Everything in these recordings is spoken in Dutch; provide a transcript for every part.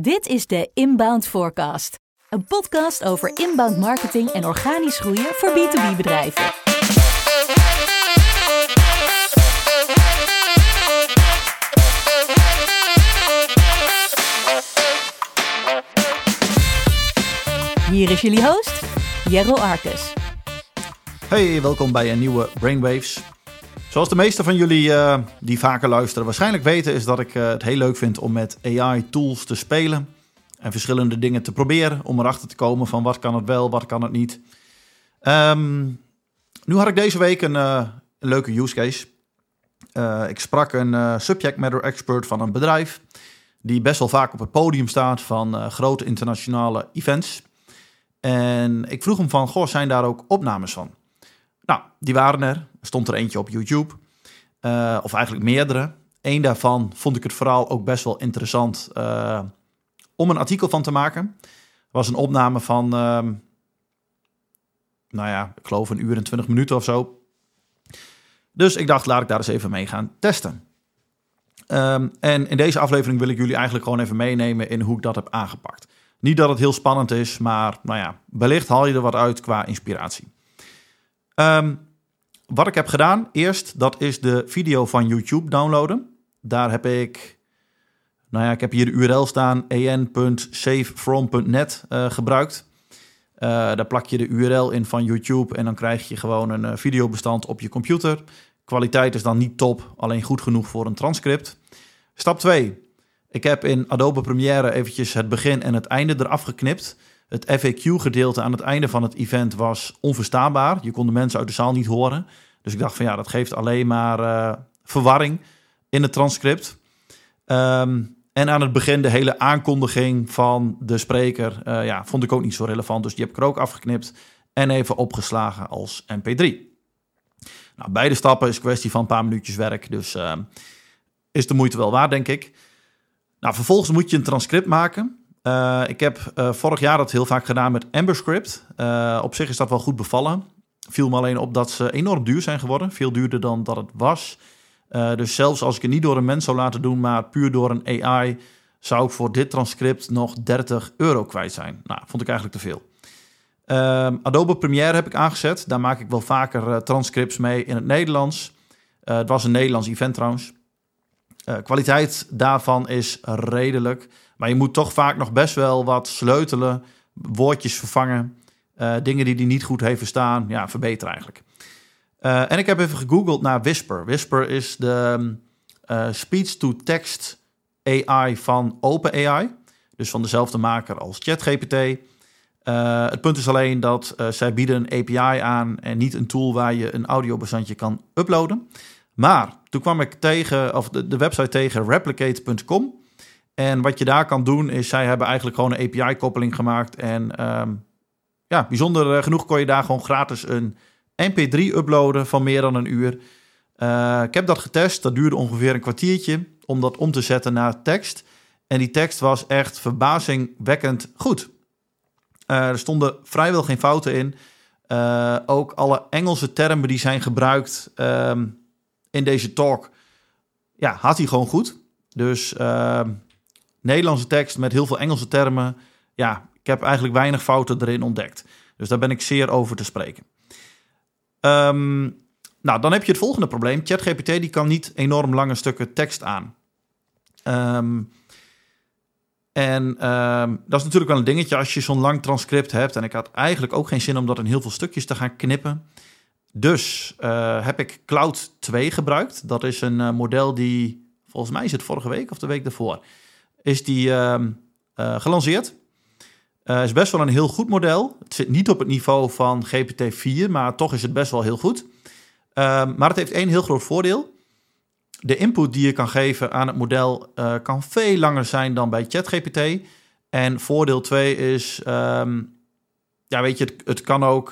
Dit is de Inbound Forecast, een podcast over inbound marketing en organisch groeien voor B2B bedrijven. Hier is jullie host, Jero Arkus. Hey, welkom bij een nieuwe Brainwaves. Zoals de meeste van jullie uh, die vaker luisteren waarschijnlijk weten, is dat ik uh, het heel leuk vind om met AI-tools te spelen en verschillende dingen te proberen om erachter te komen van wat kan het wel, wat kan het niet. Um, nu had ik deze week een, uh, een leuke use case. ik sprak een subject matter expert van een bedrijf die best wel vaak op het podium staat van grote internationale events. En ik vroeg hem van, goh, zijn daar ook opnames van? Nou, die waren er. Stond er eentje op YouTube. Uh, of eigenlijk meerdere. Eén daarvan vond ik het verhaal ook best wel interessant uh, om een artikel van te maken. Was een opname van, uh, nou ja, ik geloof een uur en twintig minuten of zo. Dus ik dacht, laat ik daar eens even mee gaan testen. Um, en in deze aflevering wil ik jullie eigenlijk gewoon even meenemen in hoe ik dat heb aangepakt. Niet dat het heel spannend is, maar nou ja, wellicht haal je er wat uit qua inspiratie. Um, wat ik heb gedaan, eerst, dat is de video van YouTube downloaden. Daar heb ik, nou ja, ik heb hier de URL staan, en.savefrom.net uh, eh, gebruikt. Uh, daar plak je de URL in van YouTube en dan krijg je gewoon een uh, videobestand op je computer. Kwaliteit is dan niet top, alleen goed genoeg voor een transcript. Stap 2. Ik heb in Adobe Premiere eventjes het begin en het einde eraf geknipt. Het FAQ-gedeelte aan het einde van het event was onverstaanbaar. Je kon de mensen uit de zaal niet horen. Dus ik dacht van ja, dat geeft alleen maar uh, verwarring in het transcript. Um, en aan het begin de hele aankondiging van de spreker uh, ja, vond ik ook niet zo relevant. Dus die heb ik er ook afgeknipt en even opgeslagen als mp3. Nou, beide stappen is kwestie van een paar minuutjes werk. Dus uh, is de moeite wel waard, denk ik. Nou, vervolgens moet je een transcript maken. Uh, ik heb uh, vorig jaar dat heel vaak gedaan met AmberScript. Uh, op zich is dat wel goed bevallen. Viel me alleen op dat ze enorm duur zijn geworden. Veel duurder dan dat het was. dus zelfs als ik het niet door een mens zou laten doen, maar puur door een AI, zou ik voor dit transcript nog 30 euro kwijt zijn. Nou, vond ik eigenlijk te veel. Ehm, Adobe Premiere heb ik aangezet. Daar maak ik wel vaker transcripts mee in het Nederlands. het was een Nederlands event trouwens. kwaliteit daarvan is redelijk. Maar je moet toch vaak nog best wel wat sleutelen, woordjes vervangen. Uh, dingen die hij niet goed heeft verstaan, ja, verbeteren eigenlijk. Uh, en ik heb even gegoogeld naar Whisper. Whisper is de uh, speech-to-text AI van OpenAI. Dus van dezelfde maker als ChatGPT. het punt is alleen dat zij bieden een API aan en niet een tool waar je een audiobestandje kan uploaden. Maar toen kwam ik tegen, of de website tegen replicate.com. En wat je daar kan doen, is zij hebben eigenlijk gewoon een API-koppeling gemaakt. En um, ja, bijzonder eh, genoeg kon je daar gewoon gratis een MP3 uploaden van meer dan een uur. Uh, ik heb dat getest, dat duurde ongeveer een kwartiertje om dat om te zetten naar tekst. En die tekst was echt verbazingwekkend goed. Uh, er stonden vrijwel geen fouten in. Ook alle Engelse termen die zijn gebruikt um, in deze talk, ja, had hij gewoon goed. Dus ehm, Nederlandse tekst met heel veel Engelse termen. Ja, ik heb eigenlijk weinig fouten erin ontdekt. Dus daar ben ik zeer over te spreken. Um, nou, dan heb je het volgende probleem. ChatGPT die kan niet enorm lange stukken tekst aan. Um, en um, dat is natuurlijk wel een dingetje als je zo'n lang transcript hebt. En ik had eigenlijk ook geen zin om dat in heel veel stukjes te gaan knippen. Dus uh, heb ik Cloud 2 gebruikt. Dat is een uh, model die, volgens mij is het vorige week of de week daarvoor is die uh, uh, gelanceerd. Uh, is best wel een heel goed model. Het zit niet op het niveau van GPT-4, maar toch is het best wel heel goed. Uh, maar het heeft één heel groot voordeel. De input die je kan geven aan het model uh, kan veel langer zijn dan bij ChatGPT. En voordeel 2 is, um, ja weet je, het, het kan ook,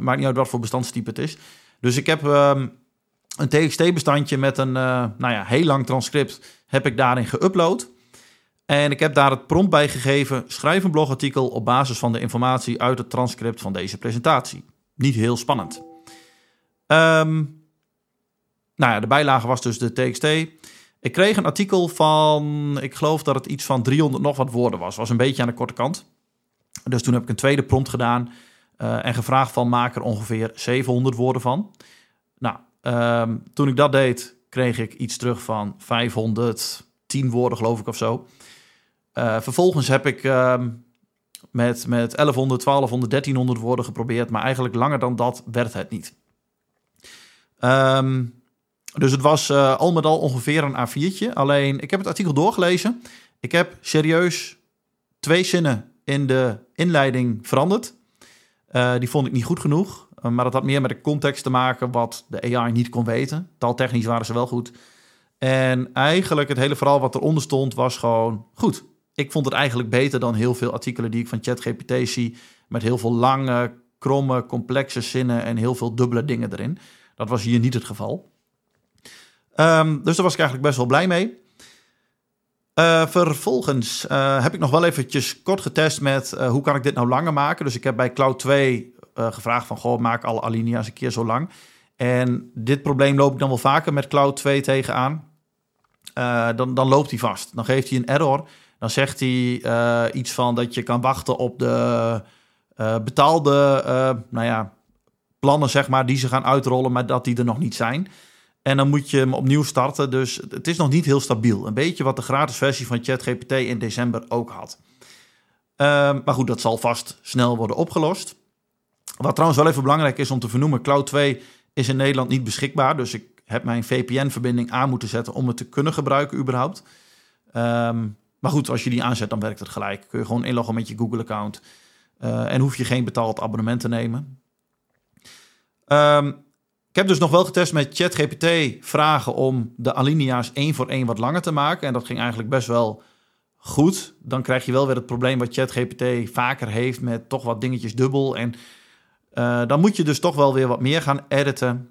maakt niet uit wat voor bestandstype het is. Dus ik heb een TXT-bestandje met een nou ja, heel lang transcript, heb ik daarin geüpload. En ik heb daar het prompt bij gegeven: schrijf een blogartikel op basis van de informatie uit het transcript van deze presentatie. Niet heel spannend. Um, nou ja, de bijlage was dus de TXT. Ik kreeg een artikel van, ik geloof dat het iets van 300 nog wat woorden was. Was een beetje aan de korte kant. Dus toen heb ik een tweede prompt gedaan uh, en gevraagd van maak er ongeveer 700 woorden van. Nou, ehm, toen ik dat deed, kreeg ik iets terug van 510 woorden, geloof ik, of zo. Uh, vervolgens heb ik ehm, met, met 1100, 1200, 1300 woorden geprobeerd, maar eigenlijk langer dan dat werd het niet. Um, dus het was uh, al met al ongeveer een A4'tje. Alleen, ik heb het artikel doorgelezen. Ik heb serieus twee zinnen in de inleiding veranderd. Uh, die vond ik niet goed genoeg. Maar dat had meer met de context te maken wat de AI niet kon weten. Taaltechnisch waren ze wel goed. En eigenlijk het hele verhaal wat eronder stond was gewoon goed. Ik vond het eigenlijk beter dan heel veel artikelen die ik van ChatGPT zie. Met heel veel lange, kromme, complexe zinnen en heel veel dubbele dingen erin. Dat was hier niet het geval. Um, dus daar was ik eigenlijk best wel blij mee. Uh, vervolgens uh, heb ik nog wel eventjes kort getest met uh, hoe kan ik dit nou langer maken. Dus ik heb bij Cloud 2 gevraagd van, goh, maak alle alinea's een keer zo lang. En dit probleem loop ik dan wel vaker met Cloud 2 tegenaan. dan, dan loopt hij vast. Dan geeft hij een error. Dan zegt hij iets van dat je kan wachten op de betaalde nou ja, plannen, zeg maar, die ze gaan uitrollen, maar dat die er nog niet zijn. En dan moet je hem opnieuw starten. Dus het is nog niet heel stabiel. Een beetje wat de gratis versie van ChatGPT in december ook had. Ehm, maar goed, dat zal vast snel worden opgelost. Wat trouwens wel even belangrijk is om te vernoemen: Cloud 2 is in Nederland niet beschikbaar. Dus ik heb mijn VPN-verbinding aan moeten zetten om het te kunnen gebruiken, überhaupt. Um, maar goed, als je die aanzet, dan werkt het gelijk. Kun je gewoon inloggen met je Google-account. Uh, en hoef je geen betaald abonnement te nemen. Um, ik heb dus nog wel getest met ChatGPT vragen om de alinea's één voor één wat langer te maken. En dat ging eigenlijk best wel goed. Dan krijg je wel weer het probleem wat ChatGPT vaker heeft met toch wat dingetjes dubbel. En uh, dan moet je dus toch wel weer wat meer gaan editen.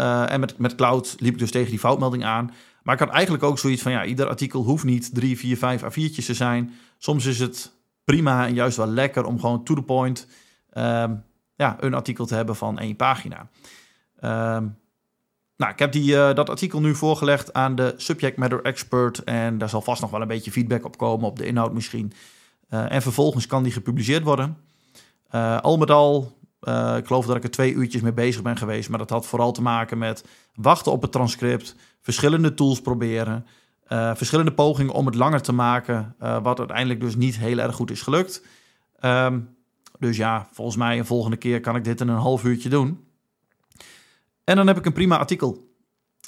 Uh, en met, met Cloud liep ik dus tegen die foutmelding aan. Maar ik had eigenlijk ook zoiets van, ja, ieder artikel hoeft niet drie, vier, vijf A4'tjes te zijn. Soms is het prima en juist wel lekker om gewoon to the point uh, ja, een artikel te hebben van één pagina. Um, nou, ik heb die, uh, dat artikel nu voorgelegd aan de subject matter expert. En daar zal vast nog wel een beetje feedback op komen, op de inhoud misschien. Uh, en vervolgens kan die gepubliceerd worden. Uh, al met al, ik geloof dat ik er twee uurtjes mee bezig ben geweest. Maar dat had vooral te maken met wachten op het transcript. Verschillende tools proberen. verschillende pogingen om het langer te maken. wat uiteindelijk dus niet heel erg goed is gelukt. Um, dus ja, volgens mij een volgende keer kan ik dit in een half uurtje doen. En dan heb ik een prima artikel.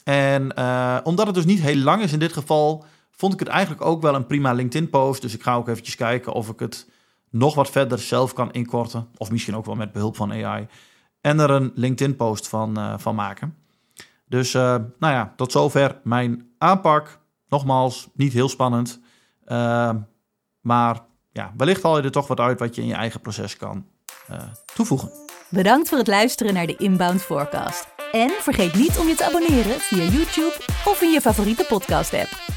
En uh, omdat het dus niet heel lang is in dit geval, vond ik het eigenlijk ook wel een prima LinkedIn-post. Dus ik ga ook eventjes kijken of ik het nog wat verder zelf kan inkorten. Of misschien ook wel met behulp van AI. En er een LinkedIn-post van, van maken. Dus uh, nou ja, tot zover mijn aanpak. Nogmaals, niet heel spannend. maar ja, wellicht haal je er toch wat uit wat je in je eigen proces kan toevoegen. Bedankt voor het luisteren naar de Inbound Forecast. En vergeet niet om je te abonneren via YouTube of in je favoriete podcast-app.